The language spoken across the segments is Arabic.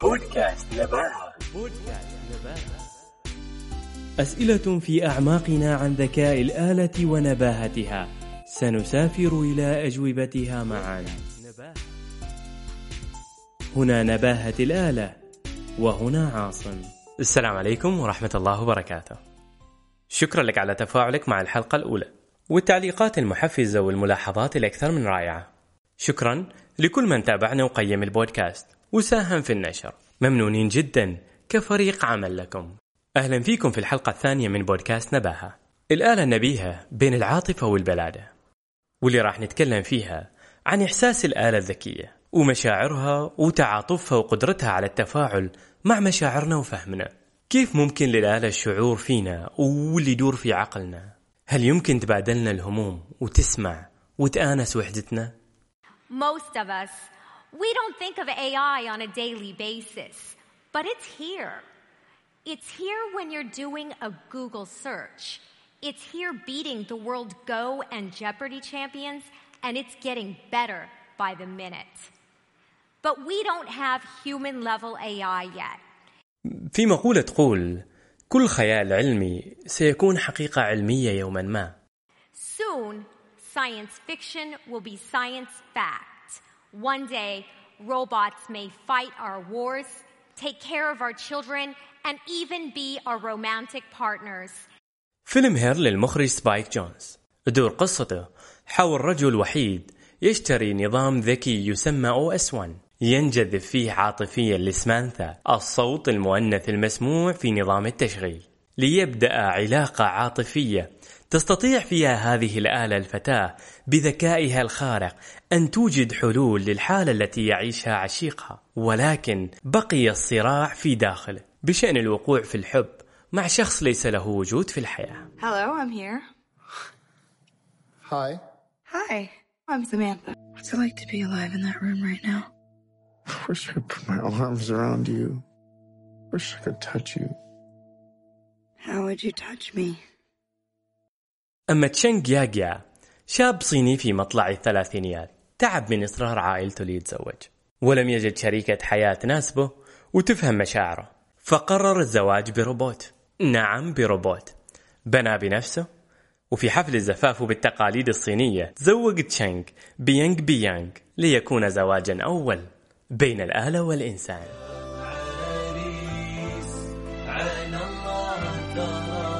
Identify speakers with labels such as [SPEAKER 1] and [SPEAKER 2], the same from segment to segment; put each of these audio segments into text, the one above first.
[SPEAKER 1] بودكاست نباهة
[SPEAKER 2] بودكاست نباهة
[SPEAKER 3] أسئلة في أعماقنا عن ذكاء الآلة ونباهتها. سنسافر إلى أجوبتها معنا
[SPEAKER 2] نباهة
[SPEAKER 3] هنا نباهة الآلة وهنا عاصم.
[SPEAKER 4] السلام عليكم ورحمة الله وبركاته. شكرا لك على تفاعلك مع الحلقة الأولى والتعليقات المحفزة والملاحظات الأكثر من رائعة. شكرا لكل من تابعنا وقيم البودكاست. وساهم في النشر. ممنونين جدا كفريق عمل لكم. أهلا فيكم في الحلقة الثانية من بودكاست نباهة. الآلة النبيهة بين العاطفة والبلادة. واللي راح نتكلم فيها عن إحساس الآلة الذكية ومشاعرها وتعاطفها وقدرتها على التفاعل مع مشاعرنا وفهمنا كيف ممكن للآلة الشعور فينا واللي يدور في عقلنا هل يمكن تبادلنا الهموم وتسمع وتآنس وحدتنا؟
[SPEAKER 5] Most of us, we don't think of AI on a daily basis, but it's here. It's here when you're doing a Google search. It's here beating the world Go and Jeopardy champions, and it's getting better by the minute. But we don't have human level AI yet.
[SPEAKER 4] في مقولة تقول كل خيال علمي سيكون حقيقة علمية يوما ما
[SPEAKER 5] Soon, science fiction will be science fact. One day, robots may fight our wars, take care of our children, and even be our romantic partners.
[SPEAKER 4] فيلم Her للمخرج سبايك جونز تدور قصته حول رجل وحيد يشتري نظام ذكي يسمى OS 1 ينجذب فيه عاطفيا لسمانثا الصوت المؤنث المسموع في نظام التشغيل ليبدأ علاقة عاطفية تستطيع فيها هذه الآلة الفتاة بذكائها الخارق أن توجد حلول للحالة التي يعيشها عشيقها ولكن بقي الصراع في داخله بشأن الوقوع في الحب مع شخص ليس له وجود في الحياة
[SPEAKER 6] Hello, I'm here.
[SPEAKER 7] Hi.
[SPEAKER 6] Hi, I'm Samantha. What's it like to be alive in that room right now?
[SPEAKER 7] Wish I could put my arms around you. Wish I could touch you.
[SPEAKER 6] How would you touch me?
[SPEAKER 4] أما تشنغ ياجيا شاب صيني في مطلع الثلاثينيات تعب من إصرار عائلته ليتزوج ولم يجد شريكة حياة تناسبه وتفهم مشاعره فقرر الزواج بروبوت. نعم بروبوت. بنى بنفسه وفي حفل الزفاف بالتقاليد الصينية تزوج تشانغ بيينغ يينغ ليكون زواجا أول بين الآلة والإنسان.
[SPEAKER 2] يا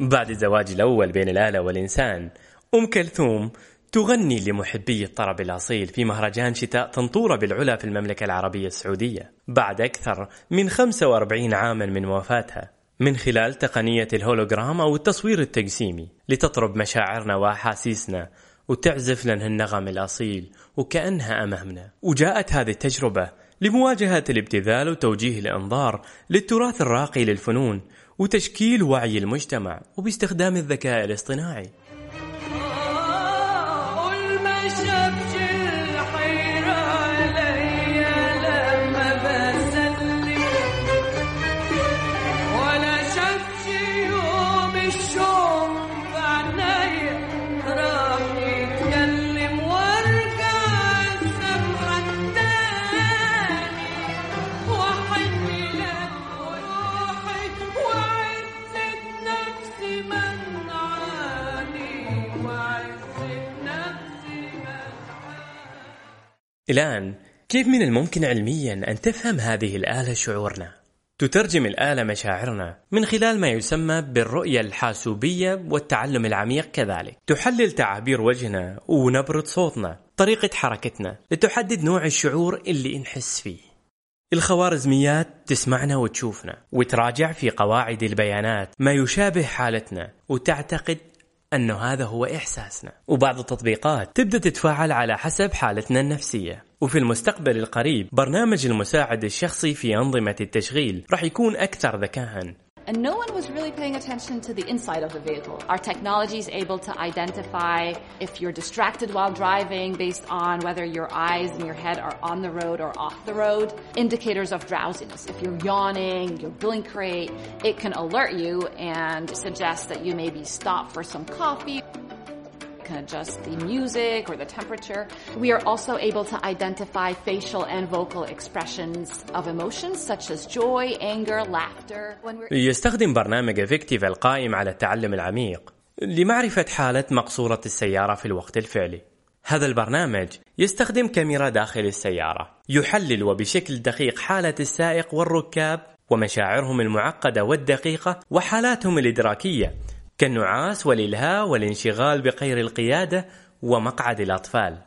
[SPEAKER 4] بعد الزواج الأول بين الآلة والإنسان أم كلثوم تغني لمحبي الطرب الأصيل في مهرجان شتاء طنطورة بالعلا في المملكة العربية السعودية. بعد أكثر من 45 عاما من وفاتها من خلال تقنية الهولوجرام أو التصوير التجسيمي لتطرب مشاعرنا وأحاسيسنا وتعزف لنا النغم الأصيل وكأنها أمامنا. وجاءت هذه التجربة لمواجهة الابتذال وتوجيه الإنظار للتراث الراقي للفنون وتشكيل وعي المجتمع وباستخدام الذكاء الاصطناعي. الآن كيف من الممكن علميا أن تفهم هذه الآلة شعورنا؟ تترجم الآلة مشاعرنا من خلال ما يسمى بالرؤية الحاسوبية والتعلم العميق كذلك تحلل تعابير وجهنا ونبرة صوتنا طريقة حركتنا لتحدد نوع الشعور اللي نحس فيه الخوارزميات تسمعنا وتشوفنا وتراجع في قواعد البيانات ما يشابه حالتنا وتعتقد أنه هذا هو إحساسنا. وبعض التطبيقات تبدأ تتفاعل على حسب حالتنا النفسية. وفي المستقبل القريب برنامج المساعد الشخصي في أنظمة التشغيل راح يكون أكثر ذكاء.
[SPEAKER 1] And no one was really paying attention to the inside of the vehicle. Our technology is able to identify if you're distracted while driving based on whether your eyes and your head are on the road or off the road. Indicators of drowsiness. If you're yawning, you blink rate, it can alert you and suggest that you maybe stop for some coffee can adjust the music or the temperature. We are also able to identify facial and vocal expressions of emotions such as joy, anger, laughter.
[SPEAKER 4] يستخدم برنامج افكتيف القائم على التعلم العميق لمعرفة حالة مقصورة السيارة في الوقت الفعلي. هذا البرنامج يستخدم كاميرا داخل السيارة يحلل وبشكل دقيق حالة السائق والركاب ومشاعرهم المعقدة والدقيقة وحالاتهم الإدراكية كالنعاس والإلهاء والانشغال بغير القيادة ومقعد الأطفال.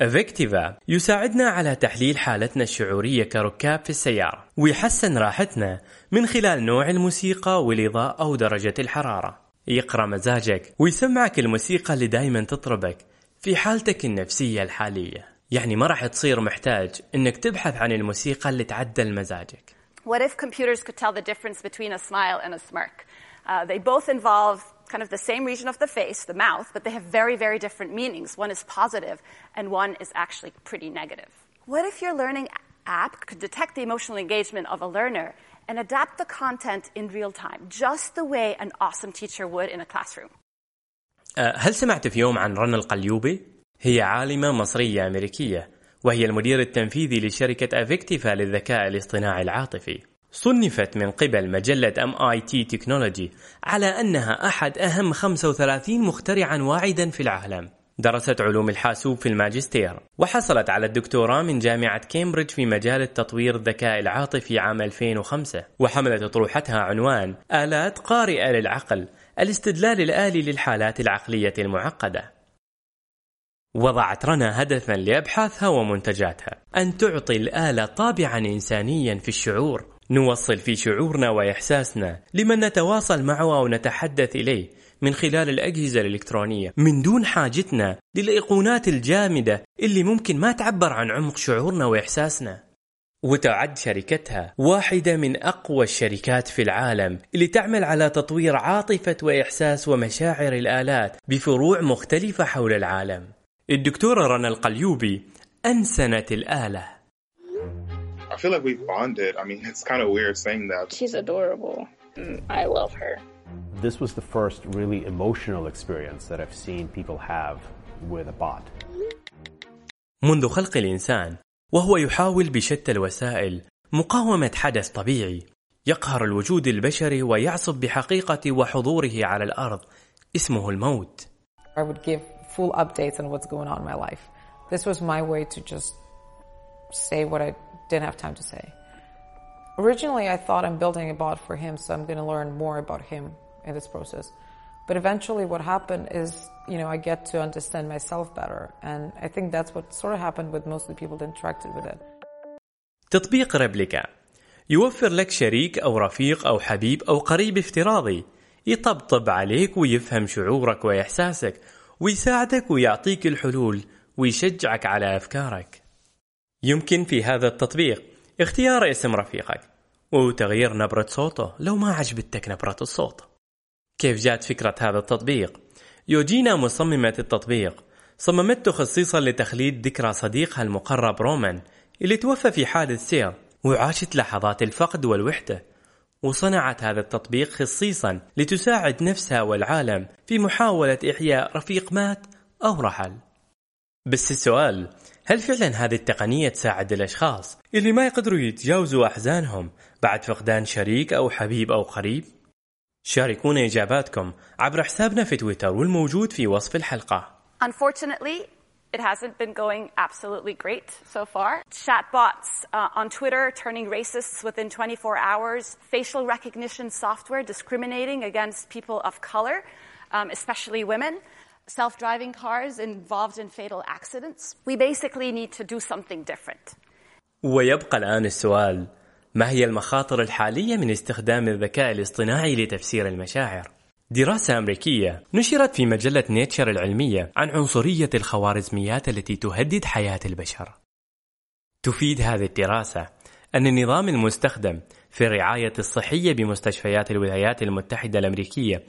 [SPEAKER 4] افكتيفا يساعدنا على تحليل حالتنا الشعورية كركاب في السيارة ويحسن راحتنا من خلال نوع الموسيقى والإضاءة أو درجة الحرارة يقرأ مزاجك ويسمعك الموسيقى اللي دايما تطربك في حالتك النفسية الحالية يعني ما راح تصير محتاج إنك تبحث عن الموسيقى اللي تعدل مزاجك
[SPEAKER 8] What if computers could tell the difference between a smile and a smirk? Uh, they both involve kind of the same region of the face, the mouth, but they have very, very different meanings. One is positive, and one is actually pretty negative. What if your learning app could detect the emotional engagement of a learner and adapt the content in real time, just the way an awesome teacher would in a classroom?
[SPEAKER 4] أه، هل سمعت في يوم عن رنا القليوبي؟ هي عالمة مصرية أمريكية وهي المدير التنفيذي لشركة أفكتيفا للذكاء الاصطناعي العاطفي صنفت من قبل مجلة MIT Technology على أنها أحد أهم 35 مخترعا واعدا في العالم. درست علوم الحاسوب في الماجستير وحصلت على الدكتوراه من جامعة كامبريدج في مجال التطوير الذكاء العاطفي عام 2005 وحملت أطروحتها عنوان آلات قارئة للعقل الاستدلال الآلي للحالات العقلية المعقدة. وضعت رنا هدفا لأبحاثها ومنتجاتها أن تعطي الآلة طابعا إنسانيا في الشعور نوصل في شعورنا وإحساسنا لمن نتواصل معه أو نتحدث إليه من خلال الأجهزة الإلكترونية. من دون حاجتنا للأيقونات الجامدة اللي ممكن ما تعبر عن عمق شعورنا وإحساسنا. وتعد شركتها واحدة من أقوى الشركات في العالم اللي تعمل على تطوير عاطفة وإحساس ومشاعر الآلات بفروع مختلفة حول العالم. الدكتورة رنا القليوبي أنسنت الآلة.
[SPEAKER 9] I feel like we bonded. I mean, it's kind of weird saying that.
[SPEAKER 10] She's adorable. Mm, I love her.
[SPEAKER 11] This was the first really emotional experience that I've seen people have with a bot.
[SPEAKER 4] منذ خلق الإنسان وهو يحاول بشتى الوسائل مقاومة حدث طبيعي يقهر الوجود البشري ويعصف بحقيقة وحضوره على الأرض اسمه الموت
[SPEAKER 12] I would give full updates on what's going on in my life. This was my way to just say what I didn't have time to say. Originally, I thought I'm building a bot for him, so I'm going to learn more about him in this process. But eventually, what happened is, you know, I get to understand myself better. And I think that's what sort of happened with most of the people that interacted with it.
[SPEAKER 4] تطبيق ريبليكا يوفر لك شريك أو رفيق أو حبيب أو قريب افتراضي يطبطب عليك ويفهم شعورك وإحساسك ويساعدك ويعطيك الحلول ويشجعك على أفكارك يمكن في هذا التطبيق. اختيار اسم رفيقك. وتغيير نبرة صوته لو ما عجبتك نبرة الصوت. كيف جات فكرة هذا التطبيق؟ يوجينا مصممة التطبيق. صممته خصيصا لتخليد ذكرى صديقها المقرب رومان اللي توفى في حادث سير وعاشت لحظات الفقد والوحدة. وصنعت هذا التطبيق خصيصا لتساعد نفسها والعالم في محاولة إحياء رفيق مات أو رحل. بس السؤال هل فعلا هذه التقنية تساعد الأشخاص اللي ما يقدروا يتجاوزوا أحزانهم بعد فقدان شريك أو حبيب أو قريب؟ شاركونا إجاباتكم عبر حسابنا في تويتر والموجود في وصف الحلقة
[SPEAKER 8] Unfortunately, it hasn't been going absolutely great so far. Chatbots uh, on Twitter turning racists within 24 hours, facial recognition software discriminating against people of color, um, especially women, self driving cars involved in fatal accidents. We basically need to do something different.
[SPEAKER 4] ويبقى الآن السؤال ما هي المخاطر الحالية من استخدام الذكاء الاصطناعي لتفسير المشاعر؟ دراسة أمريكية نشرت في مجلة نيتشر العلمية عن عنصرية الخوارزميات التي تهدد حياة البشر. تفيد هذه الدراسة أن النظام المستخدم في الرعاية الصحية بمستشفيات الولايات المتحدة الأمريكية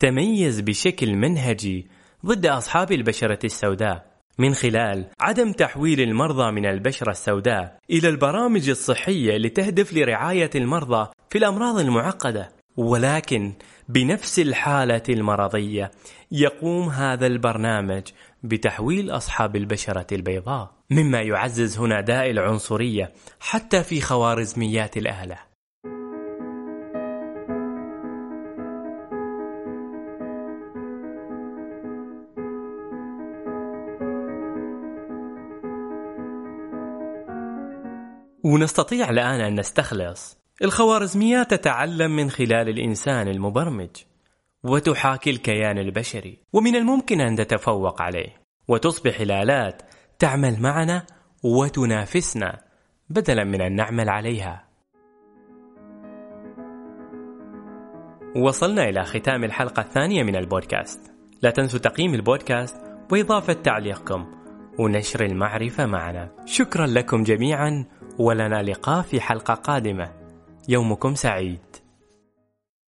[SPEAKER 4] تميز بشكل منهجي ضد أصحاب البشرة السوداء. من خلال عدم تحويل المرضى من البشرة السوداء إلى البرامج الصحية اللي تهدف لرعاية المرضى في الأمراض المعقدة. ولكن بنفس الحالة المرضية يقوم هذا البرنامج بتحويل أصحاب البشرة البيضاء. مما يعزز هنا داء العنصرية حتى في خوارزميات الآلة ونستطيع الآن أن نستخلص. الخوارزميات تتعلم من خلال الإنسان المبرمج وتحاكي الكيان البشري ومن الممكن أن تتفوق عليه. وتصبح الآلات تعمل معنا وتنافسنا بدلا من أن نعمل عليها. وصلنا إلى ختام الحلقة الثانية من البودكاست. لا تنسوا تقييم البودكاست وإضافة تعليقكم ونشر المعرفة معنا. شكرا لكم جميعا. ولنا لقاء في حلقة قادمة. يومكم سعيد.